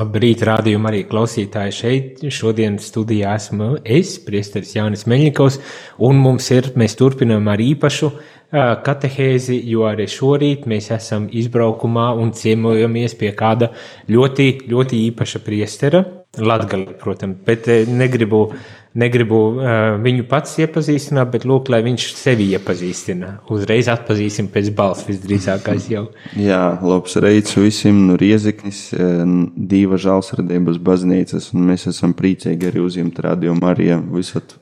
Labrīt, rādījumā arī klausītāji šeit. Šodien studijā esmu es, priesteris Jānis Meļņikovs, un mums ir, mēs turpinām ar īpašu uh, katehēzi, jo arī šorīt mēs esam izbraukumā un ciemojamies pie kāda ļoti, ļoti īpaša priestera. Latgali, protams, bet negribu, negribu uh, viņu pats iepazīstināt, bet lūk, lai viņš sevi iepazīstina. Uzreiz atpazīsim pēc balss visdrīzākais jau. Jā, labs reids visiem no Rieziknis, diva žālsradības baznīcas, un mēs esam priecīgi arī uzņemt radio Mariju visat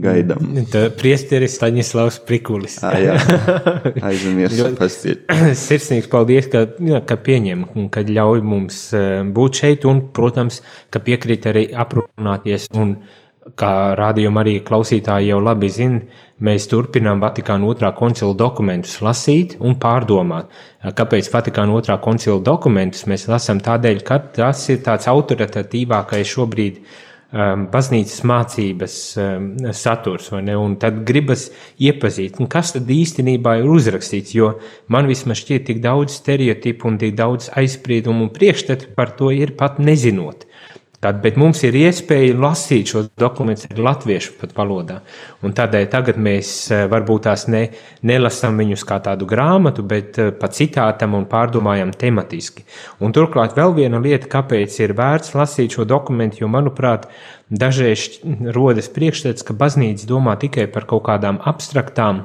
gaidām. Priesteris Staņislavs Prikulis. À, jā, aizmirsu pastiet. Sirsnīgs paldies, ka, jā, ka pieņem un ka ļauj mums būt šeit un, protams, ka piekrīt arī aprunāties un kā rādījuma arī klausītāji jau labi zina, mēs turpinām Vatikāna otrā koncila dokumentus lasīt un pārdomāt. Kāpēc Vatikāna otrā koncila dokumentus mēs lasām? Tādēļ, ka tas ir tāds autoritatīvākais šobrīd uh, um, baznīcas mācības um, saturs, un tad gribas iepazīt, kas tad īstenībā ir uzrakstīts, jo man vismaz šķiet tik daudz stereotipu un tik daudz aizspriedumu un priekšstatu par to ir pat nezinot. Tad, bet mums ir iespēja lasīt šos dokumentus arī latviešu valodā. Un tādēļ tagad mēs eh, varbūt tās ne, nelasām viņus kā tādu grāmatu, bet eh, pa citātam un pārdomājam tematiski. Un turklāt vēl viena lieta, kāpēc ir vērts lasīt šo dokumentu, jo, manuprāt, dažreiz rodas priekšstats, ka baznīca domā tikai par kaut kādām abstraktām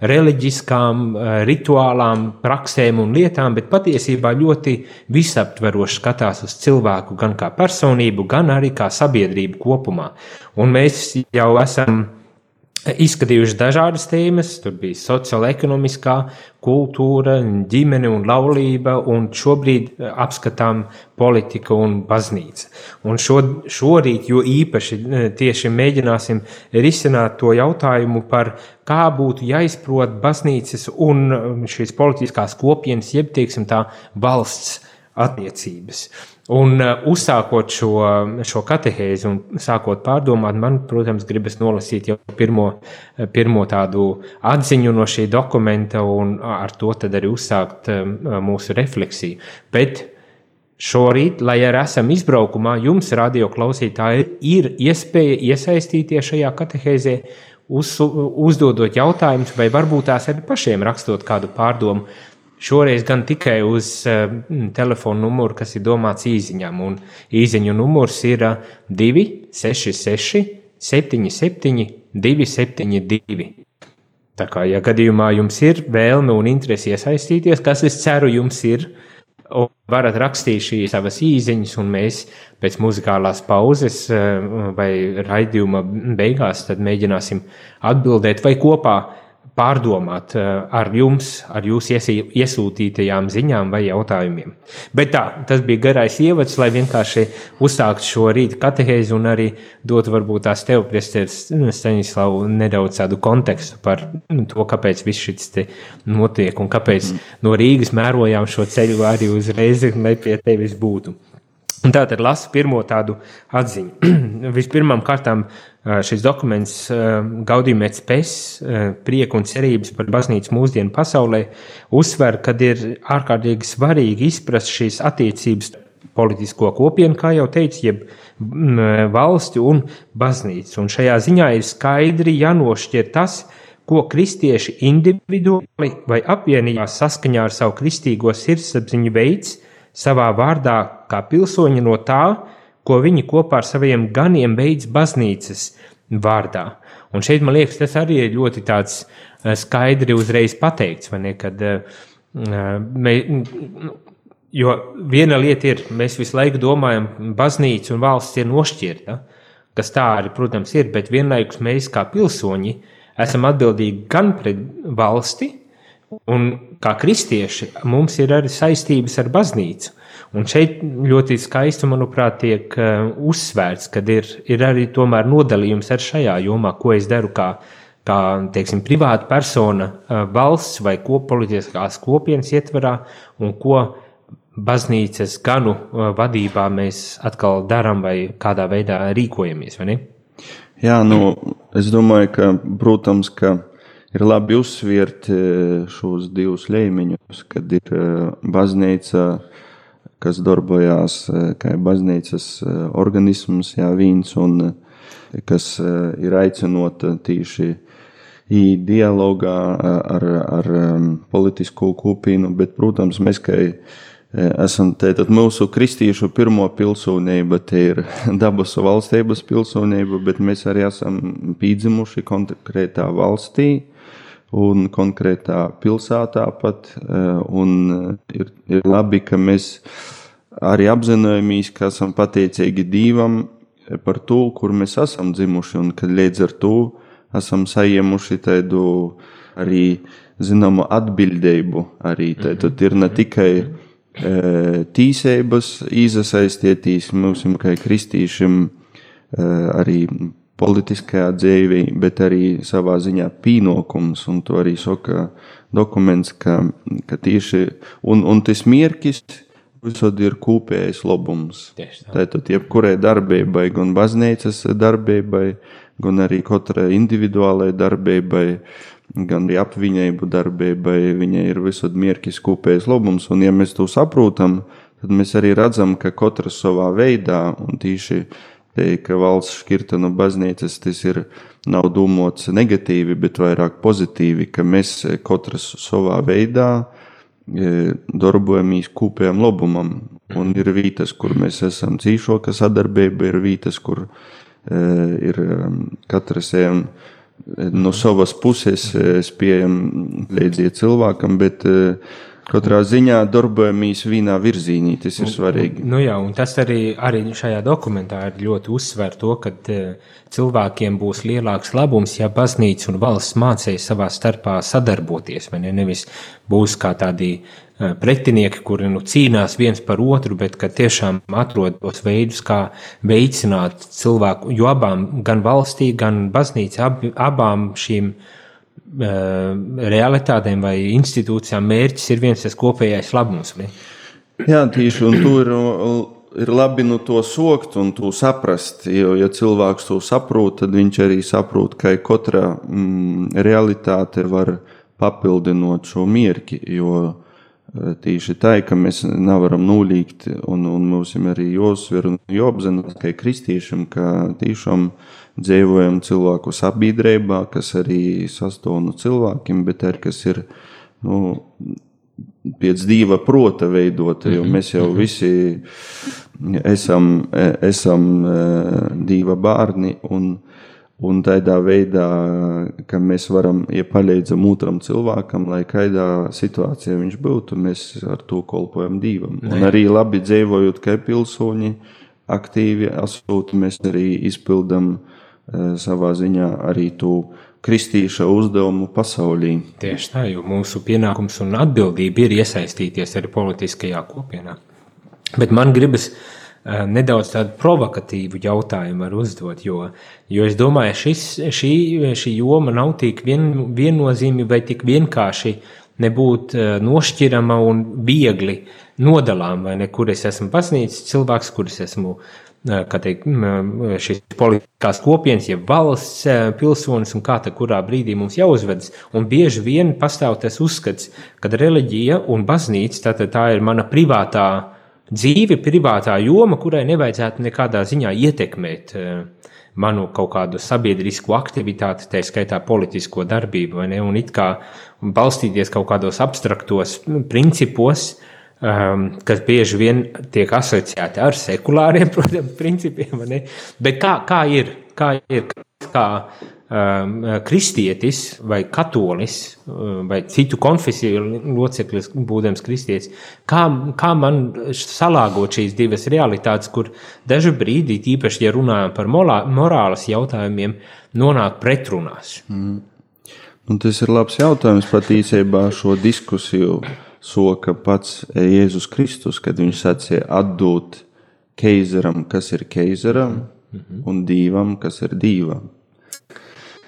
reliģiskām, eh, rituālām, praksēm un lietām, bet patiesībā ļoti visaptveroši skatās uz cilvēku gan kā personību, gan arī kā sabiedrību kopumā. Un mēs jau esam izskatījuši dažādas tēmas. Tur bija sociāla-ekonomiskā kultūra, ģimene un laulība, un šobrīd eh, apskatām politika un baznīca. Un šo, šorīt, jo īpaši eh, tieši mēģināsim risināt to jautājumu par kā būtu jāizprot baznīcas un eh, šīs politiskās kopienas, jeb, teiksim tā, valsts attiecības. Un uh, uzsākot šo, šo katehēzi un sākot pārdomāt, man, protams, gribas nolasīt jau pirmo, pirmo tādu atziņu no šī dokumenta un ar to tad arī uzsākt um, mūsu refleksiju. Bet šorīt, lai arī esam izbraukumā, jums, radio klausītāji, ir iespēja iesaistīties šajā katehēzē, uz, uzdodot jautājumus, vai varbūt tās arī pašiem rakstot kādu pārdomu Šoreiz gan tikai uz uh, telefona numuru, kas ir domāts īsiņām. Īsiņu numurs ir 266, 77, 272. Tā kā, ja gadījumā jums ir vēlme un interese iesaistīties, kas es ceru, jums ir, varat rakstīt šīs savas īsiņas, un mēs pēc muzikālās pauzes uh, vai raidījuma beigās mēģināsim atbildēt vai kopā pārdomāt eh, ar jums, ar jūsu iesūtītajām ziņām vai jautājumiem. Bet tā, tas bija garais ievads, lai vienkārši uzsāktu šo rīta katehēzi un arī dotu varbūt tās tev, priesteris Staņislavu, nedaudz tādu kontekstu par nu, to, kāpēc viss šis te notiek un kāpēc mm. no Rīgas mērojām šo ceļu arī uzreiz, lai pie tevis būtu. Un tā tad lasu pirmo tādu atziņu. Vispirmām kārtām šis dokuments Gaudījumēts pes, prieku un cerības par baznīcu mūsdienu pasaulē, uzsver, ka ir ārkārtīgi svarīgi izprast šīs attiecības politisko kopienu, kā jau teicu, jeb valsti un baznīcu. Un šajā ziņā ir skaidri jānošķir tas, ko kristieši individuāli vai apvienībā saskaņā ar savu kristīgo sirdsapziņu veids savā vārdā kā pilsoņi no tā, ko viņi kopā ar saviem ganiem veids baznīcas vārdā. Un šeit man liekas, tas arī ir ļoti tāds eh, skaidri uzreiz pateikts, vai ne, kad eh, mē, jo viena lieta ir, mēs visu laiku domājam, baznīca un valsts ir nošķirta, kas tā arī, protams, ir, bet vienlaikus mēs kā pilsoņi esam atbildīgi gan pret valsti, un kā kristieši mums ir arī saistības ar baznīcu. Un šeit ļoti skaisti, manuprāt, tiek uh, uzsvērts, ka ir, ir arī nodalījums ar šajā jomā, ko es daru kā, kā teiksim, privāta persona uh, valsts vai politiskās kopienas ietverā un ko baznīcas ganu vadībā mēs atkal darām vai kādā veidā rīkojamies? Jā, nu, es domāju, ka, protams, ka ir labi uzsviert šos divus līmeņus, kad ir baznīca, kas darbojās kā baznīcas organisms, jā, viens, un kas ir aicinota tīši i dialogā ar, ar politisko kopienu, bet, protams, mēs, kā esam tātad mūsu kristīšu pirmo pilsonība, te ir dabas valstības pilsonība, bet mēs arī esam pīdzimuši konkrētā valstī un konkrētā pilsētā pat, un ir, ir labi, ka mēs arī apzināmies, ka esam pateicīgi Dievam par to, kur mēs esam dzimuši, un ka līdz ar to esam saņēmuši tādu arī zināmu atbildību. Arī tātad ir ne tikai tīsības izasaistieties mums, kā kristīšiem, arī politiskajā dzīvē, bet arī savā ziņā pienākums, un to arī saka dokuments, ka, ka tieši, un, un tas mierkis visod ir kopējais labums. Tātad, jebkurai darbībai, gan baznīcas darbībai, gan arī katrai individuālai darbībai, gan arī apviņēbu darbībai, viņai ir visur mierkis kopējs labums, un ja mēs to saprotam, tad mēs arī redzam, ka katrs savā veidā, un tīši te, ka valsts šķirta no baznīcas, tas ir nav domāts negatīvi, bet vairāk pozitīvi, ka mēs katrs savā veidā e, darbojamies kopējam labumam, un ir vietas, kur mēs esam cīšoka sadarbība, ir vietas, kur e, ir katrs ejam no savas puses spējam līdziet cilvēkam, bet eh, katrā ziņā darbojamies vienā virzienī. Tas ir svarīgi. Nu jā, un tas arī, arī šajā dokumentā ir ļoti uzsver to, ka eh, cilvēkiem būs lielāks labums, ja baznīca un valsts mācīs savā starpā sadarboties, ne? Nevis būs kā tādi Eh, pretinieki, kuri nu, cīnās viens par otru, bet ka tiešām atrod tos veidus, kā veicināt cilvēku, jo abām, gan valstī, gan baznīca, ab, abām šīm uh, realitātēm vai institūcijām mērķis ir viens tas kopējais labums. Ne? Jā, tieši, un tu ir, labi nu to sokt un to saprast, jo, ja cilvēks to saprot, tad viņš arī saprot, ka katra mm, realitāte var papildinot šo mierki, jo Tīši tā, ka mēs nevaram nulīgt, un, un mums ir arī jāuzsver un jāapzinās, ka kristiešiem, ka tiešām dzīvojam cilvēku sabiedrībā, kas arī sastāv no cilvēkiem, bet arī kas ir nu, pēc dieva prota veidota, jo mēs jau mhm. visi esam, esam dieva bērni. Un, Un tādā veidā, ka mēs varam ja palīdzam otram cilvēkam, lai kādā situācijā viņš būtu, mēs ar to kolpojam divam. Ne. Un arī labi dzīvojot kā pilsoņi, aktīvi asūti, mēs arī izpildam e, savā ziņā arī to kristīša uzdevumu pasaulī. Tieši tā, jo mūsu pienākums un atbildība ir iesaistīties arī politiskajā kopienā. Bet man gribas uh, nedaudz tādu provokatīvu jautājumu var uzdot, jo, jo es domāju, šis, šī, šī joma nav tik vien, viennozīmīga vai tik vienkārši nebūt eh, nošķirama un viegli nodalām, vai ne, kur es esmu pasniedzis cilvēks, kur es esmu, eh, kā teikt, šīs politiskās kopienas, ja valsts pilsonis un kā tā kurā brīdī mums jāuzvedas. Un bieži vien pastāv tas uzskats, ka reliģija un baznīca, tātad tā ir mana privātā dzīve, privātā joma, kurai nevajadzētu nekādā ziņā ietekmēt eh, manu kaut kādu sabiedrisku aktivitāti, tā skaitā politisko darbību, vai ne? Un it kā balstīties kaut kādos abstraktos principos, um, kas bieži vien tiek asociēti ar sekulāriem, protams, principiem, vai ne? Bet kā, kā ir? Kā ir? Kā, kristietis vai katolis um, vai citu konfesiju loceklis, būdams kristietis, kā, kā man salāgot šīs divas realitātes, kur dažu brīdī, īpaši, ja runājam par morā, morāles jautājumiem, nonāk pretrunās? Mm. Un tas ir labs jautājums pat īsībā šo diskusiju soka pats Jēzus Kristus, kad viņš sacīja atdot keizaram, kas ir keizaram, mm -hmm. un dīvam, kas ir dīvam.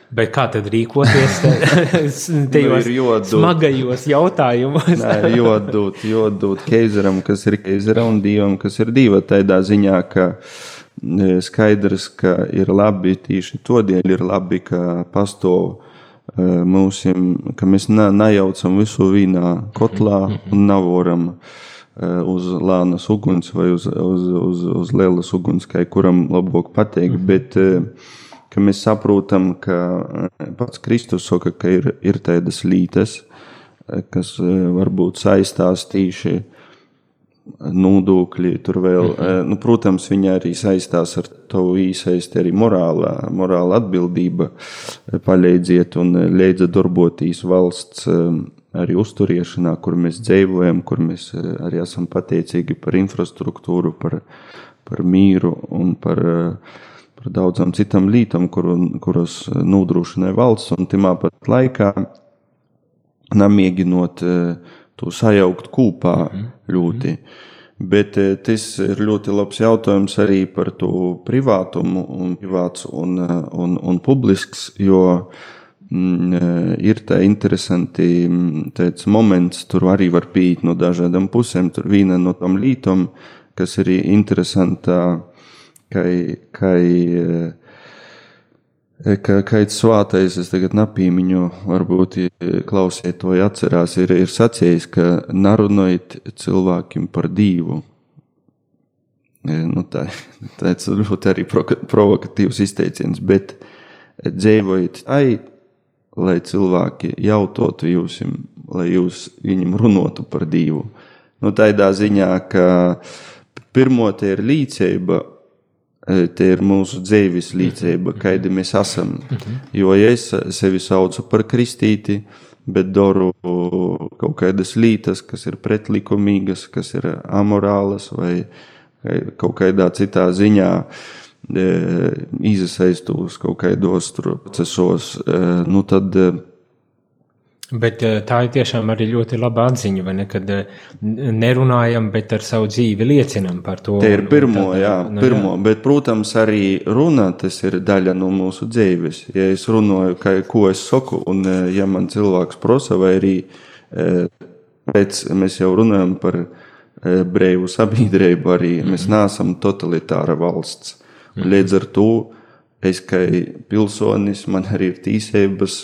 Bet kā tad rīkoties tajos Nu, smagajos jautājumos? Nē, jodūt, jodūt keizaram, kas ir keizara, un dievam, kas ir dieva. Tādā ziņā, ka e, skaidrs, ka ir labi, tīši to dēļ ir labi, ka pastāv e, mūsim, ka mēs ne, nejaucam visu vīnā kotlā un navoram e, uz lānas uguns vai uz, uz, uz, uz lielas uguns, kā kuram labāk pateikt. Bet, e, ka mēs saprotam, ka eh, pats Kristus saka, ka ir, ir tādas lītes, eh, kas eh, varbūt saistās tīši nodokļi, tur vēl, mm -hmm. nu, protams, viņi arī saistās ar tavu īsaisti arī morāla, morāla atbildība palīdziet un liedza darboties valsts arī uzturēšanā, kur mēs dzīvojam, kur mēs arī esam pateicīgi par infrastruktūru, par, par mīru un par uh, par daudzām citām lietām, kuru, kuras nodrošināja valsts, un timā pat laikā nemēģinot to sajaukt kopā ļoti. Bet tas ir ļoti labs jautājums arī par to privātumu, un privāts un, un, un publisks, jo mm, ir tā interesanti tāds moments, tur arī var pīt no dažādām pusēm. Tur viena no tām lītām, kas ir interesanta, kai, kai, ka, ka ir svātais, es tagad napīmiņu, varbūt klausiet to atcerās, ir, ir sacījis, ka narunojot cilvēkiem par divu. Nu, tā tāds ļoti arī provokatīvs izteiciens, bet dzīvojiet tai, lai cilvēki jautātu jums, lai jūs viņam runātu par divu. Nu, tādā ziņā, ka pirmo te ir līdzība, Te ir mūsu dzīves līdzība, kāda mēs esam. Jo ja es sevi saucu par kristīti, bet daru kaut kādas lietas, kas ir pretlikumīgas, kas ir amorālas vai kaut kādā citā ziņā iesaistos kaut kādos procesos, nu tad Bet eh, tā ir tiešām arī ļoti laba atziņa, vai ne? Kad eh, nerunājam, bet ar savu dzīvi liecinam par to. Te ir pirmo, tad, jā, nu, pirmo, jā. bet, protams, arī runa tas ir daļa no mūsu dzīves. Ja es runāju, ka, ko es saku, un eh, ja man cilvēks prosa, vai arī pēc mēs jau runājam par brīvu sabiedrību, arī mēs neesam totalitāra valsts. Un līdz ar to es kā pilsonis, man arī ir tīsības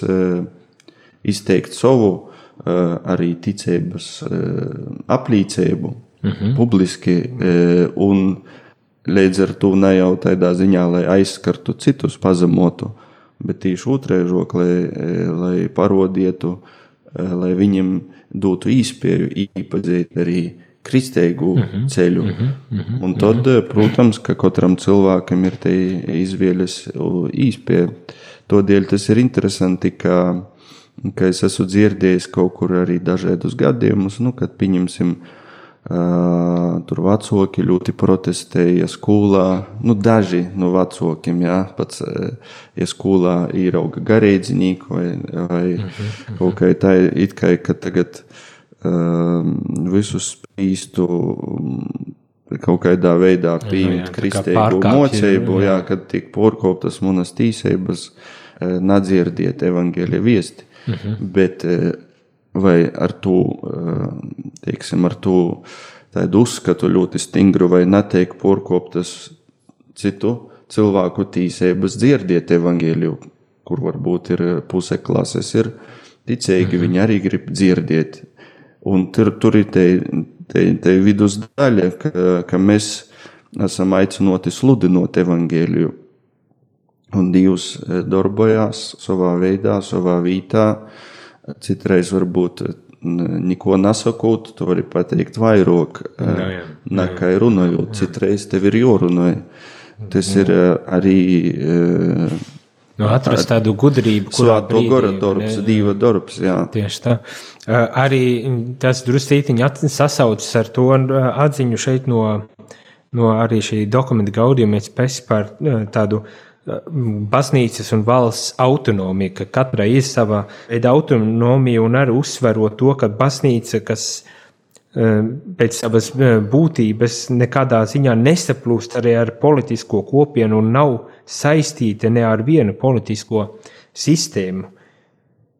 izteikt savu uh, arī ticības uh, aplīcību mm -hmm. publiski, uh, un līdz ar to ne jau tādā ziņā, lai aizskartu citus, pazemotu, bet tieši otrēji žoklē, lai parodietu, lai viņiem dotu īspēju īpazīt arī kristīgu mm -hmm. ceļu. Mm -hmm. Un tad, protams, ka katram cilvēkam ir te izvēles īspēja. Tādēļ tas ir interesanti, ka ka es esmu dzirdējis kaut kur arī dažādus gadījumus, nu, kad pieņemsim. Uh, tur vecāki ļoti protestēja skolā. Nu, daži no vecākiem, jā, pats, ja skolā ierauga garīdznieku vai, vai mm -hmm. kaut kā tā, it kā, ka tagad uh, visus spīstu kaut kādā veidā pieņemt kristīgo mocību, jā, kad tiek porkoptas manas tīsības, nadzirdiet evaņģēļa viesti. Mhm. Bet eh, vai ar to, eh, teiksim, ar to tādu uzskatu ļoti stingru vai netiek porkoptas citu cilvēku tīsības dzirdiet evaņģēliju, kur varbūt ir puse klases, ir ticīgi, mhm. viņi arī grib dzirdēt. Un tur, tur ir te, te, te vidusdaļa, ka, ka mēs esam aicināti sludinot evaņģēliju Un Dievs eh, darbojās savā veidā, savā vītā. Citreiz varbūt eh, neko nesakot, tu vari pateikt vairāk, eh, nekā runājot. Citreiz tev ir jārunā. Tas ir arī. Nu, atrast tādu gudrību, kurā to gora darbs, diva darbs, jā. Tieši tā. Arī tas druscītiņi sasaucas ar to atziņu šeit no, no arī šī dokumenta gaudījuma pēc par tādu baznīcas un valsts autonomija, ka katrai ir sava veida autonomija un arī uzsverot to, ka baznīca, kas pēc savas būtības nekādā ziņā nesaplūst arī ar politisko kopienu un nav saistīta ne ar vienu politisko sistēmu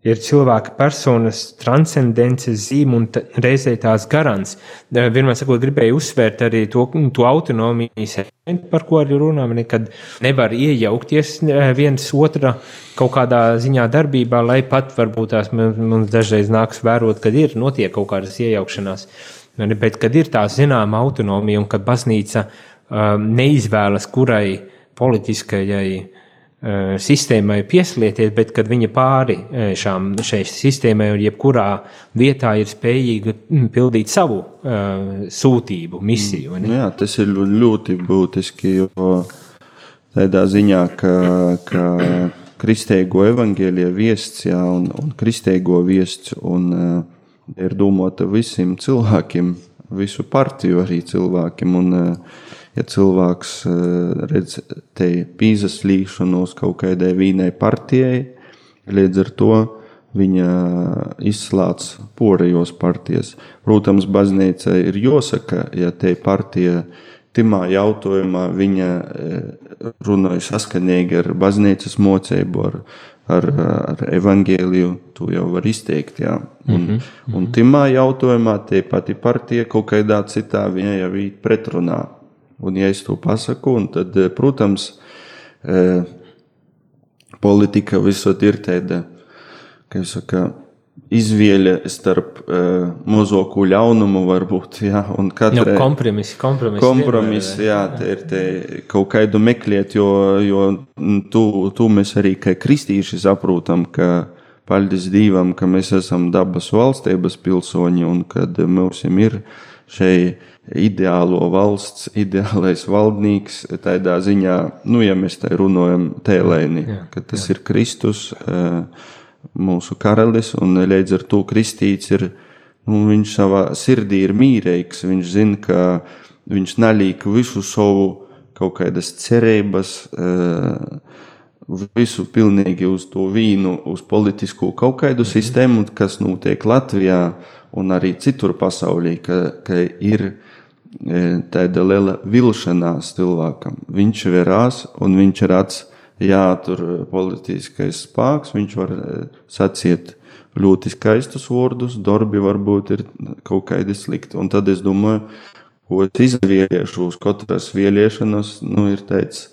ir cilvēka personas transcendences zīme un reizē tās garants. Vienmēr sakot, gribēju uzsvērt arī to, to autonomijas elementu, par ko arī runājam, kad nevar iejaukties viens otra kaut kādā ziņā darbībā, lai pat varbūt tās mums dažreiz nāks vērot, kad ir notiek kaut kādas iejaukšanās. Bet kad ir tā zināma autonomija un kad baznīca um, neizvēlas, kurai politiskajai uh, sistēmai pieslieties, bet kad viņa pāri eh, šām, šai sistēmai un jebkurā vietā ir spējīga mm, pildīt savu uh, sūtību, misiju. Ne? Jā, tas ir ļoti būtiski, jo tādā ziņā, ka, ka kristēgo evaņģēlija viests, jā, un, un kristēgo viests, un uh, ir domāta visiem cilvēkiem, visu partiju arī cilvēkiem, un uh, ja cilvēks eh, redz te pīzas līšanos kaut kādai vīnai partijai, līdz ar to viņa izslēdz porejos partijas. Protams, baznīca ir jāsaka, ja te partija timā jautājumā viņa eh, runāja saskanīgi ar baznīcas mocību, ar, ar, ar evaņģēliju, to jau var izteikt. Jā. Un, mm -hmm. un timā jautājumā te pati partija kaut kādā citā viņa jau ir pretrunā Un, ja es to pasaku, tad, eh, protams, eh, politika visur ir tāda, ka saka, izvēle starp uh, mazāku ļaunumu, varbūt. Jā, un katra nu, kompromisa, kompromisa. Kompromis, jā, tā ir te kaut kādu meklēt, jo, jo tu, tu mēs arī kā kristīši saprotam, ka paldies Dievam, ka mēs esam dabas valstības pilsoņi un kad mums ir šeit ideālo valsts, ideālais valdnieks, tādā ziņā, nu, ja mēs te runājam tēlēni, jā, ka tas jā. ir Kristus, mūsu karalis, un līdz ar to kristīts ir, nu, viņš savā sirdī ir mīrīgs, viņš zina, ka viņš nalīk visu savu kaut kādas cerības, visu pilnīgi uz to vīnu, uz politisko kaut kādu mhm. sistēmu, kas notiek Latvijā un arī citur pasaulī, ka, ka ir E, tāda liela vilšanās cilvēkam. Viņš verās un viņš redz, jā, tur politiskais spēks, viņš var e, sacīt ļoti skaistus vārdus, darbi varbūt ir kaut kādi slikti. Un tad es domāju, ko es izvēlēšu uz katras vēlēšanas, nu, ir teicis,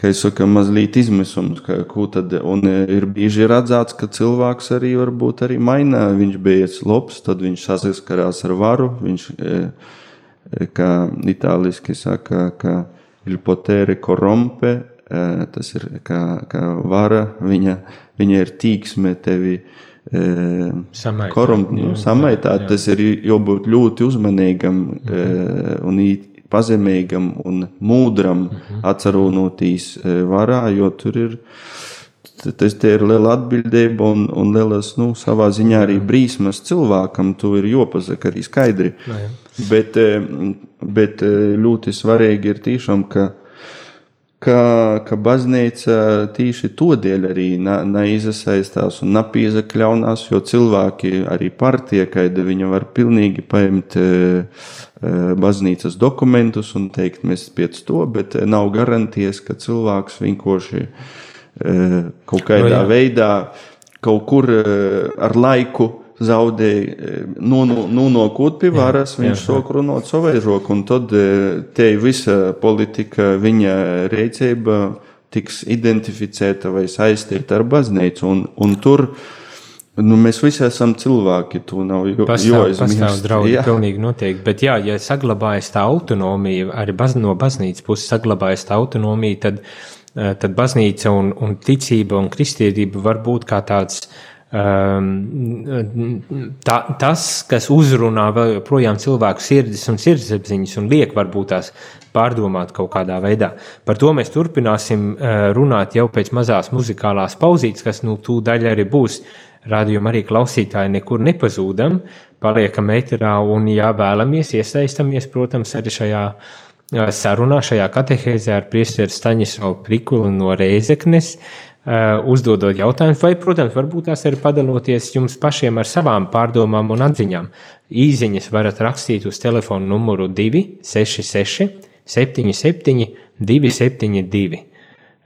ka es saku, mazliet izmisums, ka, ko tad, un e, ir bieži redzēts, ka cilvēks arī varbūt arī maina, viņš bija labs, tad viņš saskarās ar varu, viņš, kā itāliski saka, ka il potere corrompe, tas ir kā, kā vara, viņa, viņa ir tīksme tevi samaitāt. Korum, nu, samaitāt. Tas ir jābūt ļoti uzmanīgam mhm. un pazemīgam un mūdram mhm. atcerunotīs varā, jo tur ir tas ir liela atbildība un, un lielas, nu, savā ziņā arī brīsmas cilvēkam. To ir jāpasaka arī skaidri. Jā, jā. Bet, eh, bet eh, ļoti svarīgi ir tiešām, ka, ka, ka baznīca tieši to dēļ arī neiesaistās un nepiezakļaunās, jo cilvēki arī partija, kad viņi var pilnīgi paņemt eh, baznīcas dokumentus un teikt, mēs pēc to, bet nav garantijas, ka cilvēks vienkārši kaut kādā no, jā. veidā kaut kur ar laiku zaudēja eh, nu, nu, nu, nonākot pie varas, jā, viņš sāk runāt savu roku, un tad eh, te visa politika, viņa rīcība tiks identificēta vai saistīta ar baznīcu, un, un tur Nu, mēs visi esam cilvēki, to nav jāizmirst. Pastāv draudi, jā. pilnīgi noteikti. Bet jā, ja saglabājas tā autonomija, arī baz, no baznīcas puses saglabājas tā autonomija, tad, eh, tad baznīca un, un ticība un kristietība var būt kā tāds uh, tā, tas, kas uzrunā vēl joprojām cilvēku sirdis un sirdsapziņas un liek varbūt tās pārdomāt kaut kādā veidā. Par to mēs turpināsim eh, runāt jau pēc mazās muzikālās pauzītes, kas nu tūdaļ arī būs. Radījuma arī klausītāji nekur nepazūdam, paliekam metrā un, ja vēlamies, iesaistamies, protams, arī šajā eh, sarunā, šajā katehēzē ar priesteru Staņislavu Prikulu no Reizeknes. Uh, uzdodot jautājumus, vai, protams, varbūt tās ir padaloties jums pašiem ar savām pārdomām un atziņām. Īziņas varat rakstīt uz telefona numuru 266, 77, 272.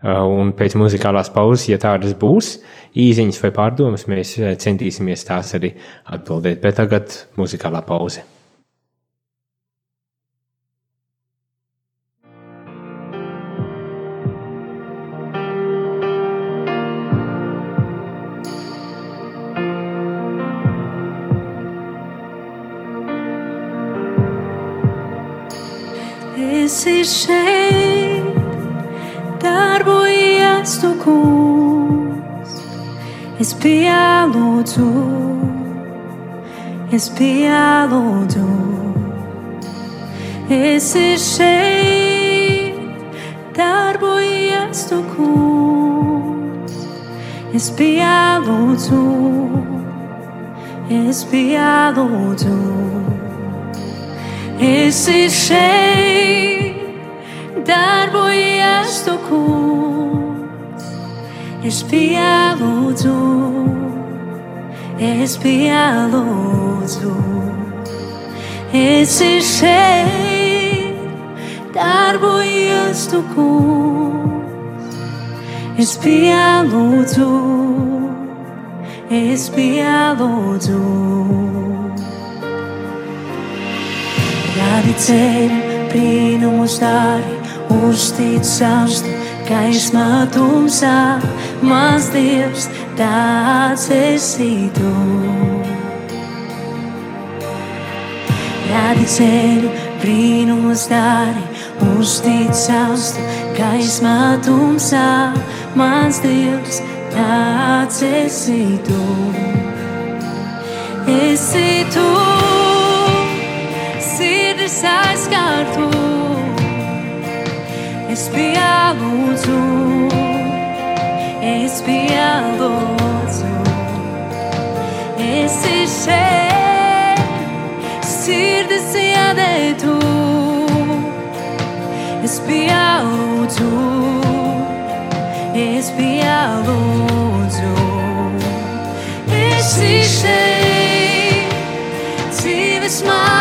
Un pēc muzikālās pauzes, ja tādas būs, īsiņas vai pārdomas, mēs centīsimies tās arī atbildēt. Bet tagad muzikālā pauze. Esi šeit, darbojies tu kungs. Es pielūdzu, es pielūdzu, esi šeit, darbojies tu kungs. Es pielūdzu, es pielūdzu. Esi šeit, darbojies tu kungs. Es pielūdzu, es pielūdzu. Esi šeit, darbojies tu kungs. Es pielūdzu, es pielūdzu. Rādi ceļu, brīnumus dari, uzticams gaismā tumsā. Mans Dievs, tāds esi tu. Rādi ceļu, brīnumus dari, uzticams gaismā tumsā. Mans Dievs, tāds esi tu. Esi tu sirdis aizskārtu. Es pielūdzu, es pielūdzu, es ir šeit, sirdis iedētu. Es pielūdzu, es pielūdzu, es ir šeit, dzīves mājā.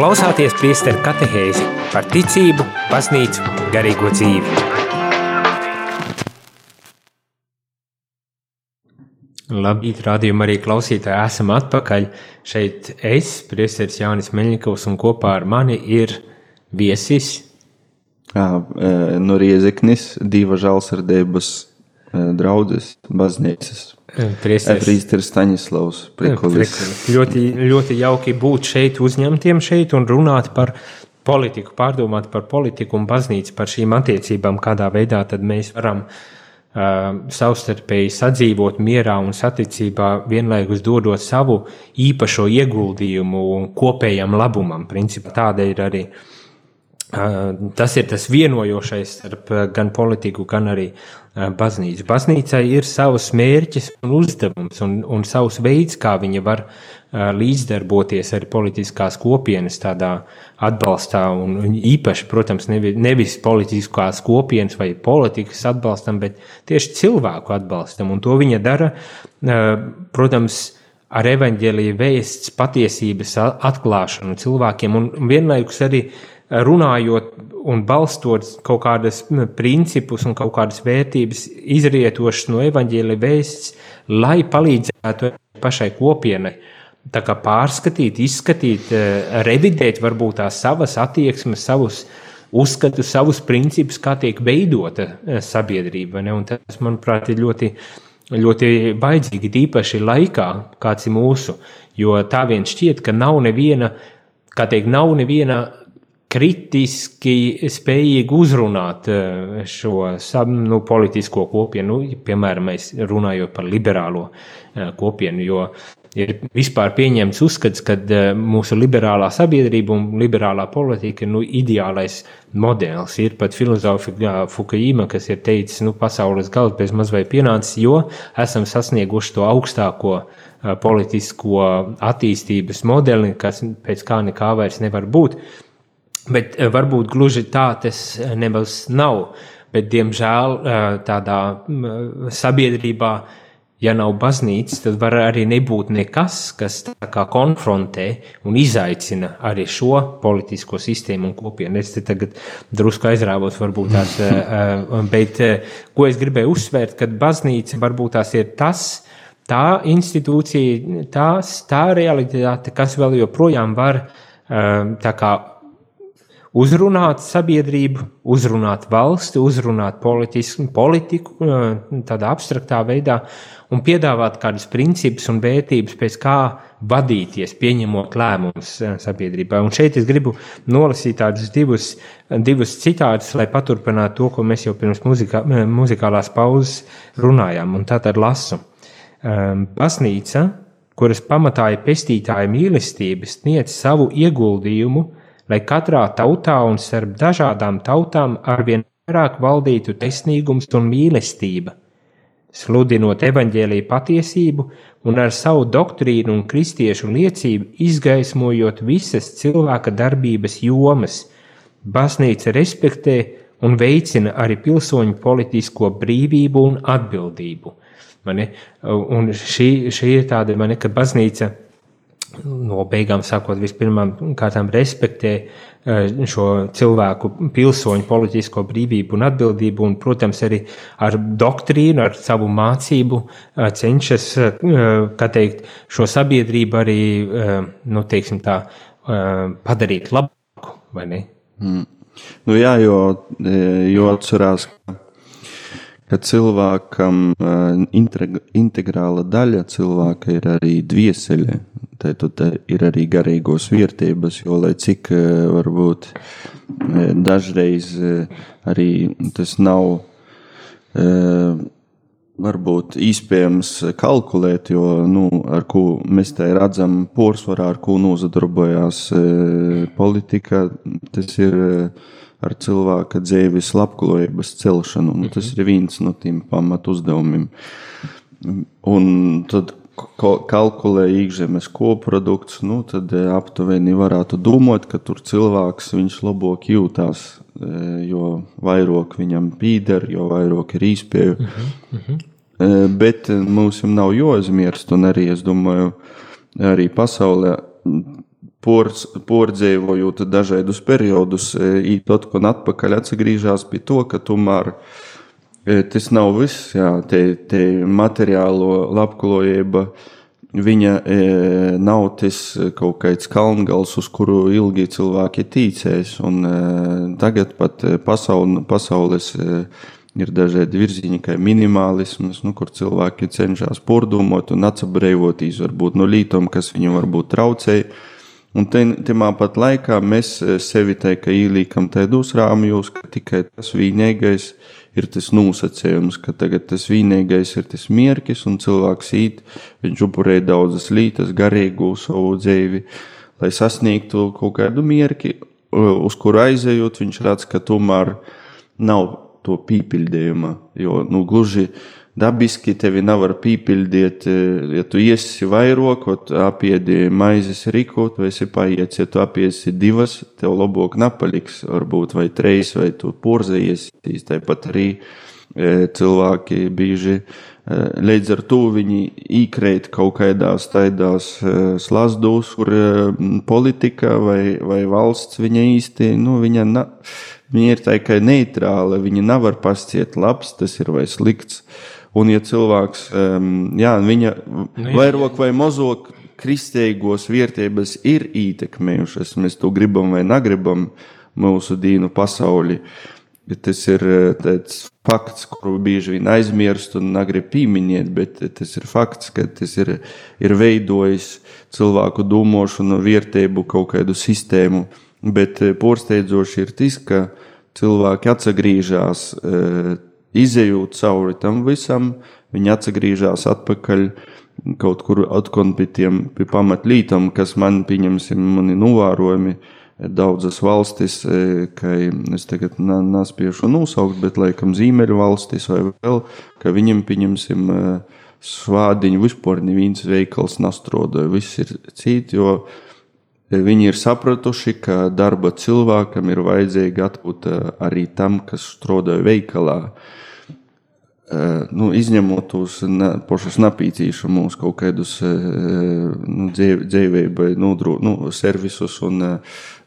Klausāties priesteru katehēzi par ticību, baznīcu, garīgo dzīvi. Labrīt, rādījumā arī klausītāji, esam atpakaļ. Šeit es, priesteris Jānis Meļņikovs, un kopā ar mani ir viesis. Jā, e, no Riezeknis, diva žēlsirdības e, draudzes baznīcas. Priesteris Staņislavs Prikulis. Ļoti, ļoti jauki būt šeit, uzņemtiem šeit un runāt par politiku, pārdomāt par politiku un baznīcu, par šīm attiecībām, kādā veidā tad mēs varam uh, savstarpēji sadzīvot mierā un saticībā, vienlaikus dodot savu īpašo ieguldījumu kopējam labumam. Principā tāda ir arī uh, tas ir tas vienojošais starp uh, gan politiku, gan arī uh, baznīcu. Baznīcai ir savs mērķis un uzdevums un, un savs veids, kā viņa var uh, līdzdarboties ar politiskās kopienas tādā atbalstā un īpaši, protams, nevi, nevis politiskās kopienas vai politikas atbalstam, bet tieši cilvēku atbalstam. Un to viņa dara, uh, protams, ar evaņģēlīju vēsts patiesības atklāšanu cilvēkiem un vienlaikus arī runājot un balstot kaut kādas principus un kaut kādas vērtības izrietošas no evaņģēlīja vēsts, lai palīdzētu pašai kopienai. Tā kā pārskatīt, izskatīt, eh, revidēt varbūt tās savas attieksmes, savus uzskatus, savus principus, kā tiek veidota eh, sabiedrība. tas, manuprāt, ir ļoti, ļoti baidzīgi, tīpaši laikā, kāds ir mūsu. Jo tā vien šķiet, ka nav neviena, kā teikt, nav neviena kritiski spējīgi uzrunāt eh, šo nu, politisko kopienu, nu, piemēram, mēs runājot par liberālo eh, kopienu, jo ir vispār pieņemts uzskats, ka eh, mūsu liberālā sabiedrība un liberālā politika ir nu, ideālais modelis. Ir pat filozofi kā Fukujima, kas ir teicis, nu, pasaules gals bez maz vai pienācis, jo esam sasnieguši to augstāko politisko attīstības modeli, kas pēc kā nekā vairs nevar būt. Bet eh, varbūt gluži tā tas eh, nemaz nav. Bet, diemžēl, eh, tādā mm, sabiedrībā, ja nav baznīcas, tad var arī nebūt nekas, kas konfrontē un izaicina arī šo politisko sistēmu un kopienu. Es te tagad drusku aizrāvos, varbūt tās, bet ko es gribēju uzsvērt, kad baznīca varbūt tās ir tas, tā institūcija, tās, tā realitāte, kas vēl joprojām var tā kā uzrunāt sabiedrību, uzrunāt valsti, uzrunāt politisku, politiku tādā abstraktā veidā un piedāvāt kādus principus un vērtības, pēc kā vadīties, pieņemot lēmumus sabiedrībā. Un šeit es gribu nolasīt tādus divus, divus citātus, lai paturpinātu to, ko mēs jau pirms muzikā, muzikālās pauzes runājām. Un tā tad lasu. Baznīca, kuras pamatā ir pestītāja mīlestība, sniedz savu ieguldījumu lai katrā tautā un starp dažādām tautām arvien vairāk valdītu taisnīgums un mīlestība, sludinot evaņģēlīju patiesību un ar savu doktrīnu un kristiešu liecību izgaismojot visas cilvēka darbības jomas. Baznīca respektē un veicina arī pilsoņu politisko brīvību un atbildību. Mani, un šī, šī ir tāda, mani, ka baznīca no beigām sākot vispirmām kārtām respektē šo cilvēku pilsoņu politisko brīvību un atbildību, un, protams, arī ar doktrīnu, ar savu mācību cenšas, kā teikt, šo sabiedrību arī, nu, teiksim tā, padarīt labāku, vai ne? Mm. Nu jā, jo, jo atcerās, ka ka cilvēkam integrāla daļa cilvēka ir arī dvieseļa. Tad ir arī garīgos vērtības, jo lai cik varbūt dažreiz arī tas nav varbūt iespējams kalkulēt, jo nu, ar ko mēs te redzam, porcelāna, ar ko nozadarbojās politika, tas ir ar cilvēka dzīves labklājības celšanu. Nu, tas ir viens no tiem pamatu uzdevumiem. Un tad kalkulē iekšzemes koprodukts, nu, tad aptuveni varētu domāt, ka tur cilvēks viņš labāk jūtās, jo vairāk viņam pīder, jo vairāk ir īspēju. Uh -huh. Bet mums nav jāaizmirst, un arī es domāju, arī pasaulē pordzēvojot dažādus periodus, ītot, un atpakaļ atgriežas pie to, ka tomēr tas nav viss, jā, te, te materiālo labklājība. Viņa e, nav tas kaut kāds kalngals, uz kuru ilgi cilvēki tīcēs. Un, e, tagad pat pasaul, pasaules e, ir dažādi virzieni, kā minimālisms, nu, kur cilvēki cenšas pordomot un atsabrēvoties varbūt no lītām, kas viņu varbūt traucēja. Un tajā pat laikā mēs sevi tā kā ieliekam tādos rāmjos, ka tikai tas vienīgais ir tas nosacījums, ka tagad tas vienīgais ir tas mierkis un cilvēks īt, viņš upurē daudzas lītas, garīgu savu dzīvi, lai sasniegtu kaut kādu mierki, uz kuru aizejot, viņš redz, ka tomēr nav to pīpildījuma, jo, nu, gluži dabiski tevi nevar pīpildīt, ja tu iesi vairokot, apiedi maizes rikot, vai esi paiets, ja tu apiesi divas, tev labāk napaliks, varbūt vai treis, vai tu porzējies, tāpat arī e, cilvēki bieži e, līdz ar to viņi īkrēt kaut kādās taidās e, slazdūs, kur politika vai, vai valsts viņa īsti, nu, viņa, na, viņa ir tikai neitrāla, viņa nevar pasciet labs, tas ir vai slikts. Un, ja cilvēks, jā, viņa vairāk vai mazāk kristīgos vērtības ir ietekmējušas, mēs to gribam vai negribam mūsu dīnu pasauli. Tas ir tāds fakts, kuru bieži vien aizmirst un negrib pieminēt, bet tas ir fakts, ka tas ir, ir veidojis cilvēku domāšanu, vērtību, kaut kādu sistēmu. Bet porsteidzoši ir tas, ka cilvēki atgriežas izējot cauri tam visam, viņi atgriežas atpakaļ kaut kur atkal pie tiem pie pamatlītam, kas man, pieņemsim, mani novērojumi daudzas valstis, e, ka es tagad nespiešu nosaukt, bet laikam zīmeļu valstis vai vēl, ka viņam, pieņemsim, e, svādiņu vispār neviens veikals nastroda, viss ir cīt, jo viņi ir sapratuši, ka darba cilvēkam ir vajadzīgi atbūt arī tam, kas strādāja veikalā. Uh, nu, izņemot tos ne, pašus napīcīšamus, kaut kādus nu, dzīvībai, nodro, nu, servisus un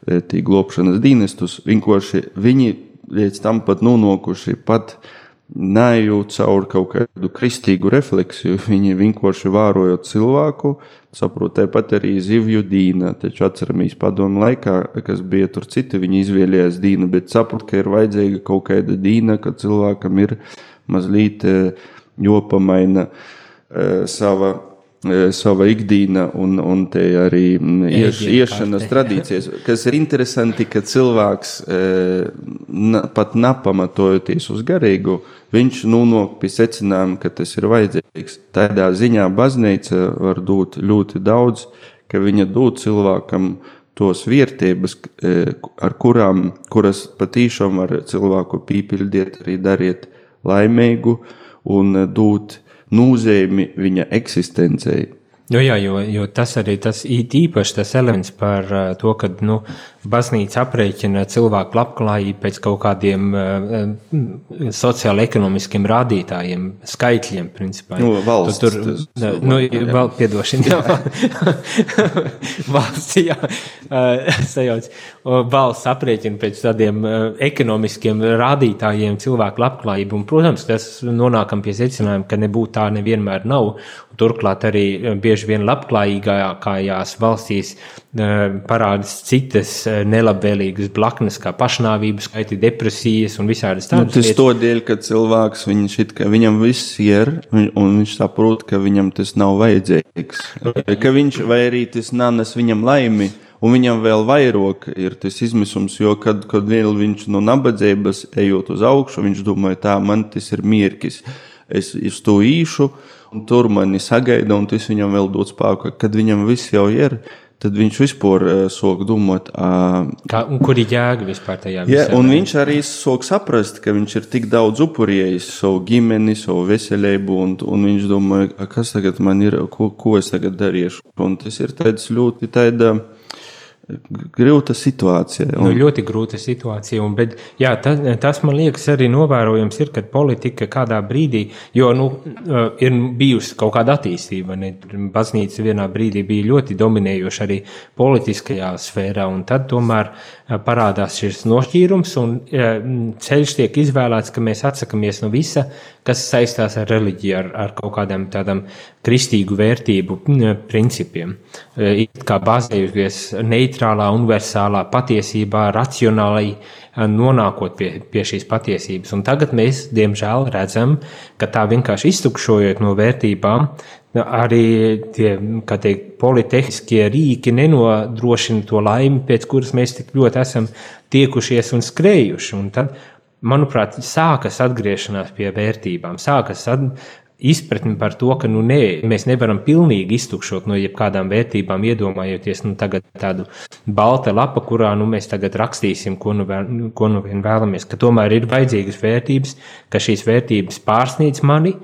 tī glābšanas dienestus, vienkārši viņi līdz tam pat nonākuši pat nejūt caur kaut kādu kristīgu refleksiju. Viņi vienkārši vērojot cilvēku, saprot, tāpat arī zivju dīna. Taču atceramies padomu laikā, kas bija tur citi, viņi izvēlējās dīnu, bet saprot, ka ir vajadzīga kaut kāda dīna, ka cilvēkam ir mazliet eh, jopamaina eh, sava sava ikdiena un, un arī mm, ieš, iešanas tradīcijas. Kas ir interesanti, ka cilvēks pat napamatojoties uz garīgu, viņš nonāk pie secinājuma, ka tas ir vajadzīgs. Tādā ziņā baznīca var dot ļoti daudz, ka viņa dod cilvēkam tos vērtības, ar kurām, kuras patīšām var cilvēku pīpildīt, arī dariet laimīgu un dot nozīmi viņa eksistencei. Jo, jā, jo, jo tas arī tas īpaši tas elements par uh, to, ka nu, baznīca aprēķina cilvēku labklājību pēc kaut kādiem uh, sociālo-ekonomiskiem rādītājiem, skaitļiem, principā. Nu, valsts. Tu, tur, tas, nu, vēl piedošana, jā. valsts, jā, uh, sajauc. Valsts aprēķina pēc tādiem uh, ekonomiskiem rādītājiem cilvēku labklājību, un, protams, tas nonākam pie secinājuma, ka nebūtu tā nevienmēr nav, Turklāt arī eh, bieži vien labklājīgākajās valstīs eh, parādās citas eh, nelabvēlīgas blaknes, kā pašnāvības, skaiti depresijas un visādas tādas. Nu, tas lietas. tādēļ, ka cilvēks viņš šit, ka viņam viss ir, un viņš saprot, ka viņam tas nav vajadzīgs. Ka viņš vai arī tas nanas viņam laimi. Un viņam vēl vairāk ir tas izmisums, jo kad, kad viņš no nabadzības ejot uz augšu, viņš domāja, tā man tas ir mierkis. Es, es to īšu, uh, un tur mani sagaida, un tas viņam vēl dod spēku. Kad viņam viss jau ir, tad viņš vispār uh, sāk domāt, uh, Kā, kur ir jēga vispār tajā visā. Ja, un viņš arī sāk saprast, ka viņš ir tik daudz upurējis savu ģimeni, savu veselību, un, un viņš domā, kas tagad man ir, ko, ko es tagad darīšu. Un tas ir tāds ļoti tāda grūta situācija. Un... Nu, ļoti grūta situācija. Un, bet, jā, tas, tas man liekas arī novērojams, ir, kad politika kādā brīdī, jo nu, ir bijusi kaut kāda attīstība. Ne? Baznīca vienā brīdī bija ļoti dominējoša arī politiskajā sfērā, un tad tomēr parādās šis nošķīrums, un ceļš tiek izvēlēts, ka mēs atsakāmies no visa, kas saistās ar reliģiju, ar, ar kaut kādām tādām kristīgu vērtību principiem. It kā bāzējusies neitrālā, universālā patiesībā, racionālai nonākot pie, pie šīs patiesības. Un tagad mēs, diemžēl, redzam, ka tā vienkārši iztukšojot no vērtībām, arī tie teikt, politehniskie rīki nenodrošina to laimi, pēc kuras mēs tik ļoti esam tiekušies un skrējuši. Un tad manuprāt, sākas atgriešanās pie vērtībām, sākas at, izpratni par to, ka nu, ne, mēs nevaram pilnīgi iztukšot no jebkādām vērtībām, iedomājoties nu, tādu balta lapa, kurā nu, mēs tagad rakstīsim, ko nu, vēl, ko nu vien vēlamies. Ka tomēr ir vajadzīgas vērtības, ka šīs vērtības pārsniedz mani.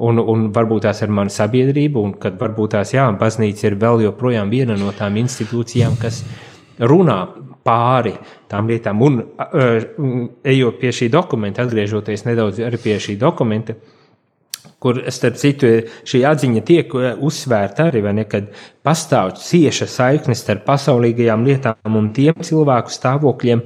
Un, un varbūt tās ir mana sabiedrība, un kad varbūt tās, jā, baznīca ir vēl joprojām viena no tām institūcijām, kas runā pāri tām lietām. Un, uh, ejot pie šī dokumenta, atgriežoties nedaudz arī pie šī dokumenta, kur, starp citu, šī atziņa tiek uzsvērta arī, ne, kad pastāv cieša saikne starp pasaulīgajām lietām un tiem cilvēku stāvokļiem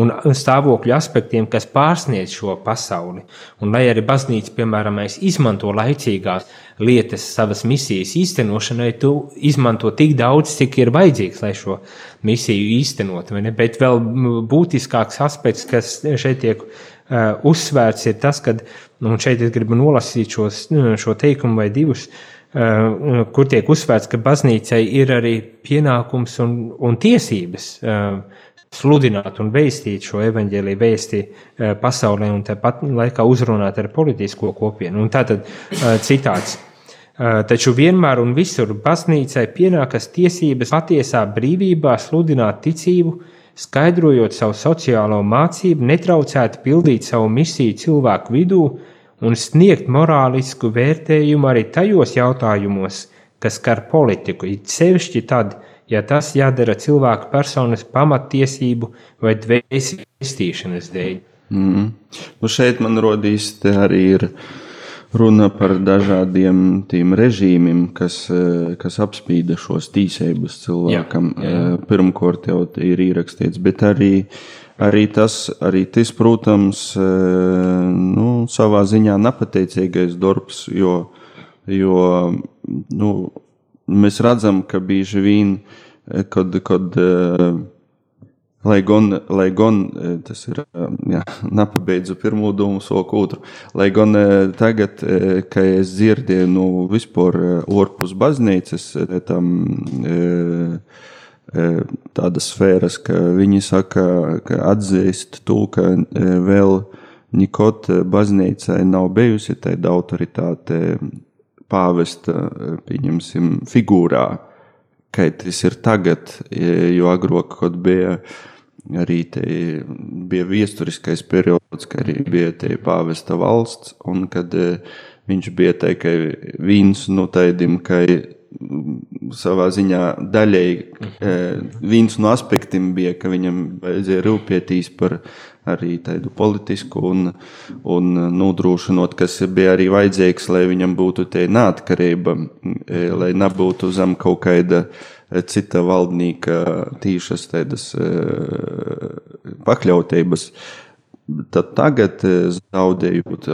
un stāvokļu aspektiem, kas pārsniedz šo pasauli. Un lai arī baznīca, piemēram, izmanto laicīgās lietas savas misijas īstenošanai, tu izmanto tik daudz, cik ir vajadzīgs, lai šo misiju īstenot. Bet vēl būtiskāks aspekts, kas šeit tiek uh, uzsvērts, ir tas, ka, un šeit es gribu nolasīt šos, šo teikumu vai divus, uh, kur tiek uzsvērts, ka baznīcai ir arī pienākums un, un tiesības uh, sludināt un veistīt šo evaņģēlīju vēsti pasaulē un tāpat laikā uzrunāt ar politisko kopienu. Un tātad citāts. Taču vienmēr un visur baznīcai pienākas tiesības patiesā brīvībā sludināt ticību, skaidrojot savu sociālo mācību, netraucēt pildīt savu misiju cilvēku vidū un sniegt morālisku vērtējumu arī tajos jautājumos, kas skar politiku, it sevišķi tad, ja tas jādara cilvēku personas pamattiesību vai dvēstīšanas dēļ. Mm. Nu šeit man rodīs arī ir runa par dažādiem tiem režīmiem, kas, eh, kas apspīda šos tīsības cilvēkam. Jā, jā. Eh, pirmkārt jau ir ierakstīts, bet arī, arī, tas, arī tas, protams, eh, nu, savā ziņā nepateicīgais darbs, jo, jo nu, mēs redzam, ka bieži vien, kad, kad Lai gan, lai gan e, tas ir, e, jā, nepabeidzu pirmo domu, soku otru. Lai gan e, tagad, kad es dzirdēju, nu, vispār ārpus baznīcas, tam tādas sfēras, ka viņi saka, ka atzīst to, ka vēl nekot baznīcai nav bijusi tāda autoritāte pāvesta, pieņemsim, figūrā, kā tas ir tagad, jo agrāk, kad bija arī bija viesturiskais periods, kad arī bija te pāvesta valsts, un kad e, viņš bija tikai viens no tādiem, ka savā ziņā daļēji e, viens no aspektiem bija, ka viņam vajadzēja rūpēties par arī tādu politisku un, un nodrošinot, kas bija arī vajadzīgs, lai viņam būtu tā neatkarība, e, lai nebūtu zem kaut kāda cita valdnieka tīšas tādas e, pakļautības. Tad tagad, e, zaudējot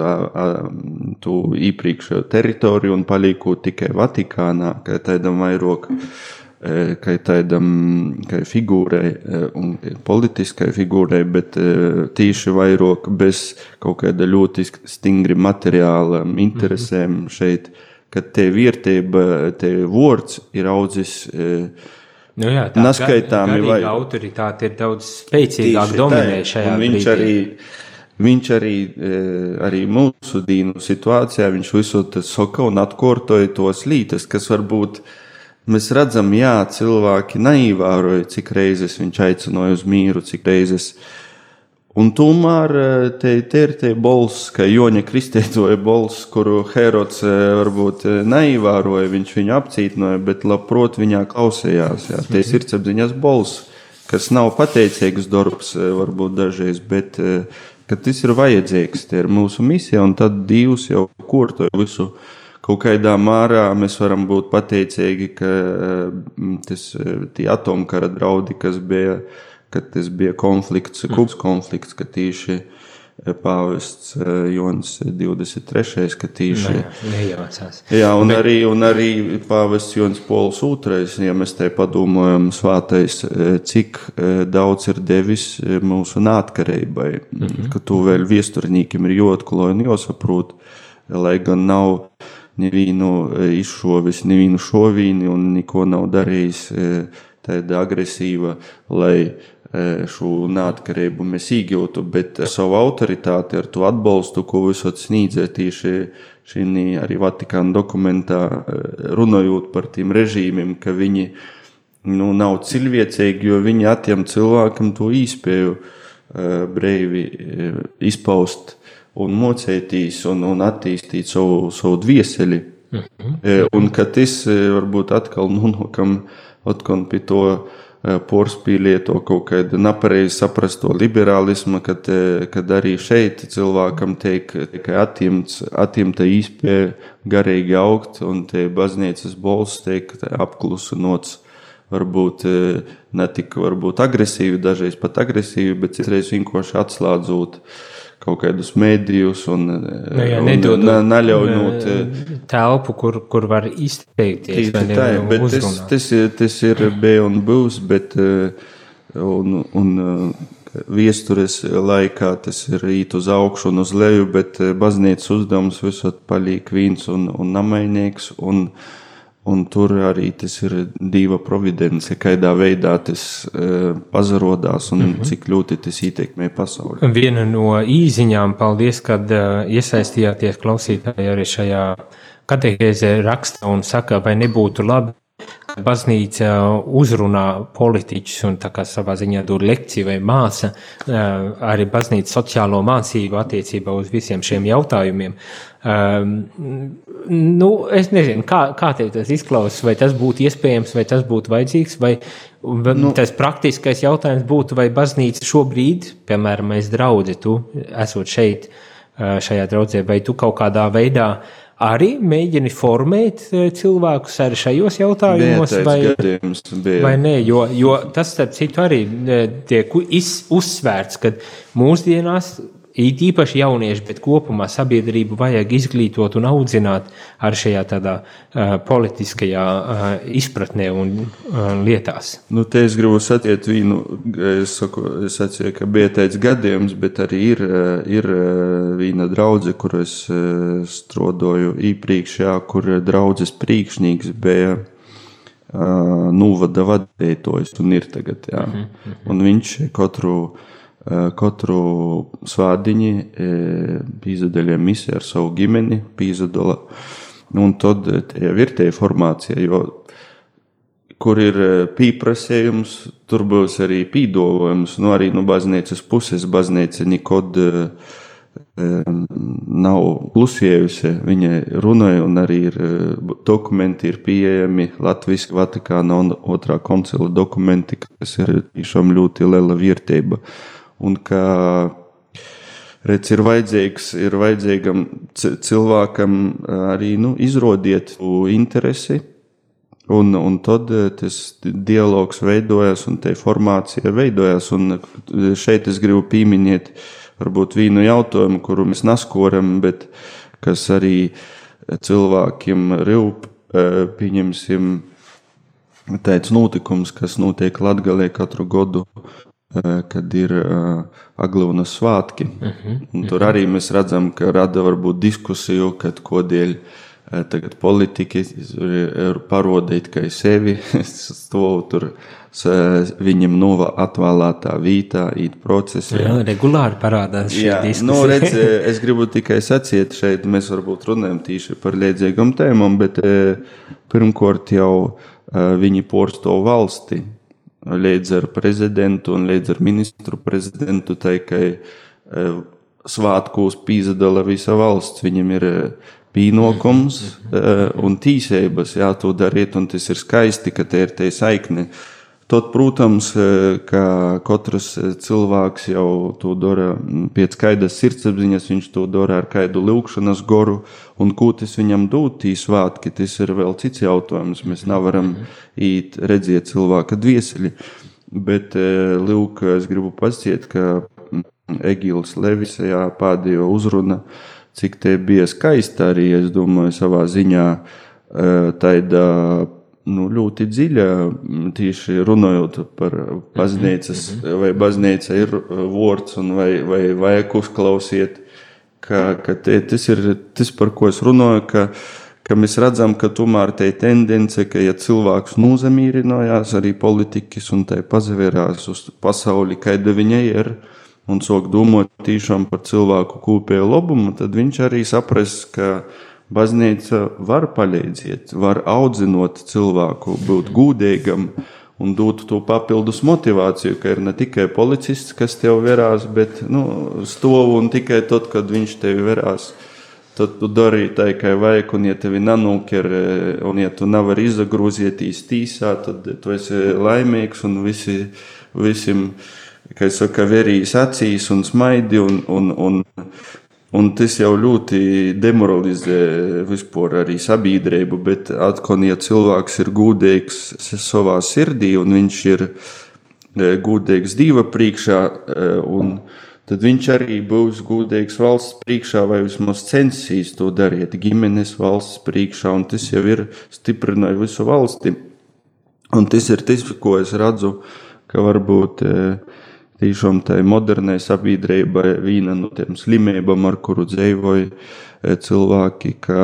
to iepriekšējo teritoriju un paliekot tikai Vatikānā, kā tādam vairāk, e, kā tādam kā figūrai un politiskai figūrai, bet tīši vairāk bez kaut kāda ļoti stingri materiāla interesēm šeit. Mm -hmm ka te vērtība, te vārds ir audzis. Nu jā, tā neskaitāmi vai autoritāte ir daudz spēcīgāk dominē šajā viņš brīdī. arī, viņš arī, e, arī mūsu dīnu situācijā, viņš visu tas saka un atkortoja tos lītas, kas varbūt mēs redzam, jā, cilvēki neīvēroja, cik reizes viņš aicināja uz mīru, cik reizes uh, Un tomēr eh, te, te ir tie balss, ka Joņa Kristētoja balss, kuru Herods eh, varbūt eh, neievēroja, viņš viņu apcītnoja, bet labprot viņā klausījās. Jā, tie ir sirdsapziņas balss, kas nav pateicīgs darbs varbūt dažreiz, bet tas ir vajadzīgs, tie ir mūsu misija, un tad Dievs jau kurto visu. Kaut kādā mērā mēs varam būt pateicīgi, ka tas tie atomkara draudi, kas bija kad tas bija konflikts, mm. kubs konflikts, ka tieši eh, pāvests eh, Jons 23. ka tieši nejaucās. Jā, un Bet... arī, un arī pāvests Jons Pols II, ja mēs te padomājam svātais, eh, cik daudz ir devis mūsu nātkarībai, mm -hmm. ka tu vēl viesturņīkiem ir jāatklāj un jāsaprot, lai gan nav nevienu izšovis, nevienu šovīni un neko nav darījis tāda agresīva, lai šo neatkarību mēs iegūtu, bet savu autoritāti ar to atbalstu, ko visot sniedzē tieši šī arī Vatikāna dokumentā, e, runājot par tiem režīmiem, ka viņi nu, nav cilvēcīgi, jo viņi atņem cilvēkam to īspēju e, brīvi izpaust un mocētīs un, un attīstīt savu, savu dvieseli. Mm -hmm. Un ka tas varbūt atkal nonākam atkal pie to porspīlieto kaut kādu nepareizi saprasto liberālismu, kad, kad arī šeit cilvēkam tiek tikai atņemts, atņemta īspēja garīgi augt, un tie baznīcas balss tiek apklusunots. Varbūt ne tik varbūt agresīvi, dažreiz pat agresīvi, bet citreiz vienkārši atslēdzot kaut kādus mēdījus un, Nu, jā, un nedodot, ne- neļaujot. eh, telpu, kur, kur var izteikties. tā, bet tas, uzrunāt. tas, ir, tas ir B un būs, bet eh, un, un eh, viestures laikā tas ir īt uz augšu un uz leju, bet baznīcas uzdevums visot paliek viens un, un namainīgs, un, un tur arī tas ir diva providence, kādā veidā tas eh, pazarodās un mm -hmm. cik ļoti tas ietekmē pasauli. Viena no īziņām, paldies, kad uh, iesaistījāties klausītāji arī šajā katehēzē raksta un saka, vai nebūtu labi, baznīca uzrunā politiķus un tā kā savā ziņā dod lekciju vai māca uh, arī baznīca sociālo mācību attiecībā uz visiem šiem jautājumiem. Um, nu, es nezinu, kā, kā tev tas izklausās, vai tas būtu iespējams, vai tas būtu vajadzīgs, vai nu, tas praktiskais jautājums būtu, vai baznīca šobrīd, piemēram, mēs draudzi, tu esot šeit, ā, šajā draudzē, vai tu kaut kādā veidā arī mēģini formēt ā, cilvēkus arī šajos Bija jautājumos, tāds vai, gadījums, bija. vai nē, jo, jo tas, starp citu, arī ā, tiek iz, uzsvērts, ka mūsdienās It īpaši jaunieši, bet kopumā sabiedrību vajag izglītot un audzināt ar šajā tādā uh, politiskajā uh, izpratnē un uh, lietās. Nu, te es gribu satiet vienu, es, saku, es atceru, ka bija tāds gadījums, bet arī ir, ir viena draudze, kur es strodoju īpriekš, jā, kur draudzes priekšnieks bija uh, nūvada vadītājs un ir tagad, jā. Un viņš katru, eh, katru svādiņi eh, pīzadaļiem misiju ar savu ģimeni, pīzadala. Un tad eh, ir tie formācija, jo kur ir eh, pieprasījums, tur būs arī pīdolojums. Nu, arī no baznīcas puses baznīca nekad eh, eh, nav klusējusi. Viņa runāja, un arī ir, eh, dokumenti ir pieejami Latvijas Vatikāna un otrā koncila dokumenti, kas ir tiešām ļoti liela vērtība. Un kā redz, ir vajadzīgs, ir vajadzīgam ci- cilvēkam arī nu, izrodiet interesi. Un, un tad eh, tas dialogs veidojas, un tā formācija veidojas. Un eh, šeit es gribu pieminēt, varbūt vienu jautājumu, kuru mēs neskoram, bet kas arī cilvēkiem rūp, eh, pieņemsim, tāds notikums, kas notiek Latvijā katru gadu, eh, kad ir Aglūnas svētki. Un Tur arī mēs redzam, ka rada varbūt diskusiju, kad kodēļ eh, tagad politiķi ir parodīt, ka sevi stāv tur viņam nova atvēlētā vītā, īt procesā. Jā, regulāri parādās šī Jā, diskusija. nu, redz, es gribu tikai sacīt, šeit mēs varbūt runājam tīši par liedzīgām tēmām, bet eh, pirmkārt jau eh, viņi porsto valsti līdz ar prezidentu un līdz ar ministru prezidentu, tai, ka eh, svātkos pīzadala visa valsts. Viņam ir eh, pienākums eh, un tīsības, jā, to darīt, un tas ir skaisti, ka te ir tie saikni. Tad, protams, eh, ka katrs eh, cilvēks jau to dara pēc kādas sirdsapziņas, viņš to dara ar kādu lūkšanas goru, un ko tas viņam dod, tī svētki, tas ir vēl cits jautājums. Mēs nevaram īt redzēt cilvēka dvieseli. Bet, eh, lūk, es gribu pasciet, ka Egīls Levis pēdējo uzruna, cik te bija skaista arī, es domāju, savā ziņā tāda nu, ļoti dziļa, tieši runājot par baznīcas, vai baznīca ir uh, vārds, vai, vai vajag uzklausīt, ka, ka te, tas ir tas, par ko es runāju, ka, ka mēs redzam, ka tomēr tā ir tendence, ka ja cilvēks nozamīrinājās, arī politikas un tai pazavērās uz pasauli, kāda viņa ir, un sāk domāt tiešām par cilvēku kopējo labumu, tad viņš arī saprast, ka baznīca var palīdzēt, var audzinot cilvēku, būt gudīgam un dot to papildus motivāciju, ka ir ne tikai policists, kas tev verās, bet nu, stāv un tikai tad, kad viņš tevi verās. tad tu dari tā, kā vajag, un ja tevi nanūker, un ja tu nevari izagrūzieties tīsā, tad tu esi laimīgs un visi, visiem, kā es saku, verīs acīs un smaidi, un, un, un, un tas jau ļoti demoralizē vispār arī sabiedrību, bet atkal, ja cilvēks ir gūdīgs savā sirdī, un viņš ir eh, gūdīgs Dieva priekšā, eh, un, tad viņš arī būs gudīgs valsts priekšā, vai vismaz censīs to darīt ģimenes valsts priekšā, un tas jau ir stiprināja visu valsti. Un tas ir tas, ko es redzu, ka varbūt tiešām tai modernai sabiedrībai viena no tiem slimībām, ar kuru dzīvoja cilvēki, ka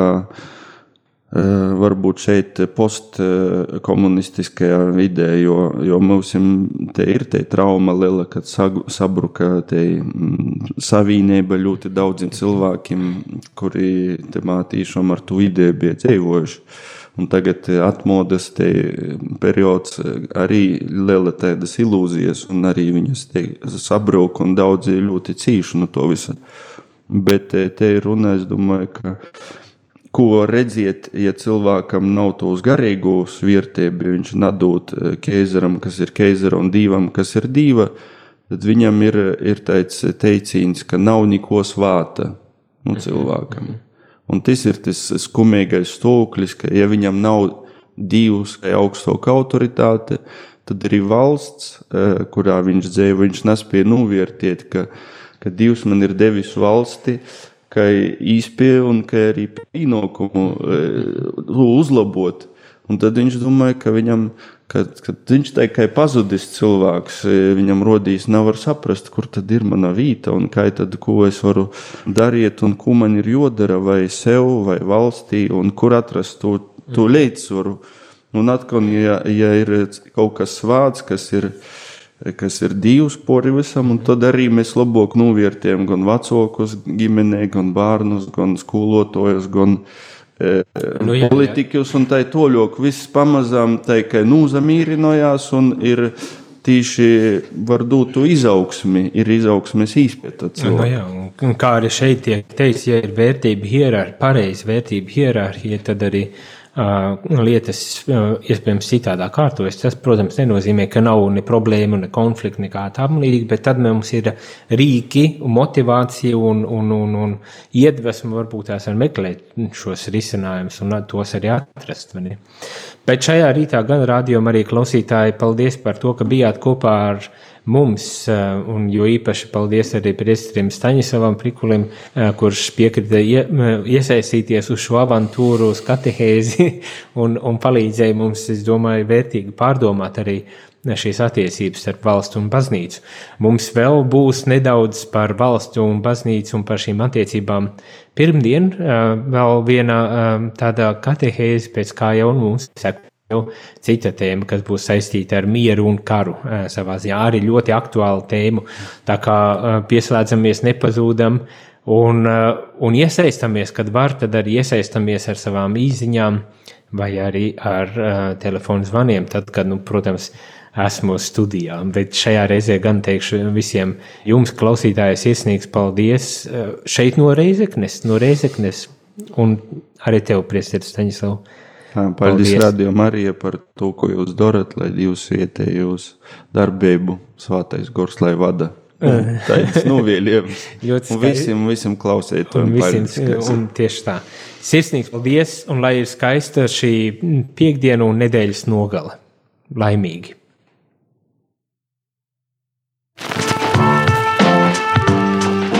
Eh, varbūt šeit postkomunistiskajā vidē, jo, jo mums ir te trauma liela, kad sabruka mm, savīnība ļoti daudziem cilvēkiem, kuri temātīšām ar to ideju bija dzīvojuši. Un tagad atmodas te periods arī liela tādas ilūzijas, un arī viņas sabrūk, un daudzi ļoti cīši no to visu. Bet te ir runa, es domāju, ka ko redziet, ja cilvēkam nav tos garīgos vērtību, viņš nedod eh, keizaram, kas ir keizara, un dīvam, kas ir dīva, tad viņam ir, ir tāds teiciens, ka nav neko svāta nu, cilvēkam. Un tas ir tas skumīgais stūklis, ka ja viņam nav divas vai augstāka autoritāte, tad arī valsts, eh, kurā viņš dzīvo, viņš nespēja novērtēt, ka, ka Dievs man ir devis valsti, ka īspēja un ka arī pienākumu e, uzlabot. Un tad viņš domāja, ka viņam, kad, kad viņš tā kā pazudis cilvēks, e, viņam rodīs, nevar saprast, kur tad ir mana vīta un kā tad, ko es varu darīt un ko man ir jodara vai sev vai valstī un kur atrast to, to mm. līdzsvaru. Un atkal, ja, ja ir kaut kas svāts, kas ir kas ir divs pori visam, un tad arī mēs labāk novērtējam gan vecākus ģimenē, gan bērnus, gan skolotājus, gan e, nu, jā, politikus, un tā toļok viss pamazām tā kā nūzamīrinojās un ir tīši var dot to izaugsmi, ir izaugsmes īspēta cilvēka. Nu, jā, kā arī šeit tiek teikts, ja ir vērtība hierarhija, pareiza vērtība hierarhija, tad arī uh, lietas iespējams citādā kārtojas. Tas, protams, nenozīmē, ka nav ne problēmu, ne konflikta, nekā tam līdzīga, bet tad mums ir rīki, motivācija un, un, un, un iedvesma varbūt tās var meklēt šos risinājumus un tos arī atrast. Mani. Bet šajā rītā gan rādījumā arī klausītāji, paldies par to, ka bijāt kopā ar mums, eh, un jo īpaši paldies arī priesterim Staņisavam Prikulim, eh, kurš piekrita iesaistīties uz šo avantūru, uz katehēzi un, un palīdzēja mums, es domāju, vērtīgi pārdomāt arī šīs attiecības starp valstu un baznīcu. Mums vēl būs nedaudz par valstu un baznīcu un par šīm attiecībām. Pirmdien eh, vēl viena tāda katehēze, pēc kā jau mums saka Cita tēma, kas būs saistīta ar mieru un karu, savā ziņā arī ļoti aktuāla tēma. Tā kā pieslēdzamies, nepazūdam un, un iesaistamies, kad var, tad arī iesaistamies ar savām īziņām vai arī ar telefonu zvaniem, tad, kad, nu, protams, esmu studijā. Bet šajā reizē gan teikšu visiem jums, klausītājiem, iesniegs paldies šeit no Reizeknes, no Reizeknes un arī tev, Priesteris Staņislavs. Paldies, Radio Marija, par to, ko jūs darat, lai jūs darbību, svātais gors, lai vada. Tāds novielījums. un visiem, visiem klausētājiem. Visiem, un tieši tā. Sirsnīgs paldies, un lai ir skaista šī piekdienu un nedēļas nogala. Laimīgi!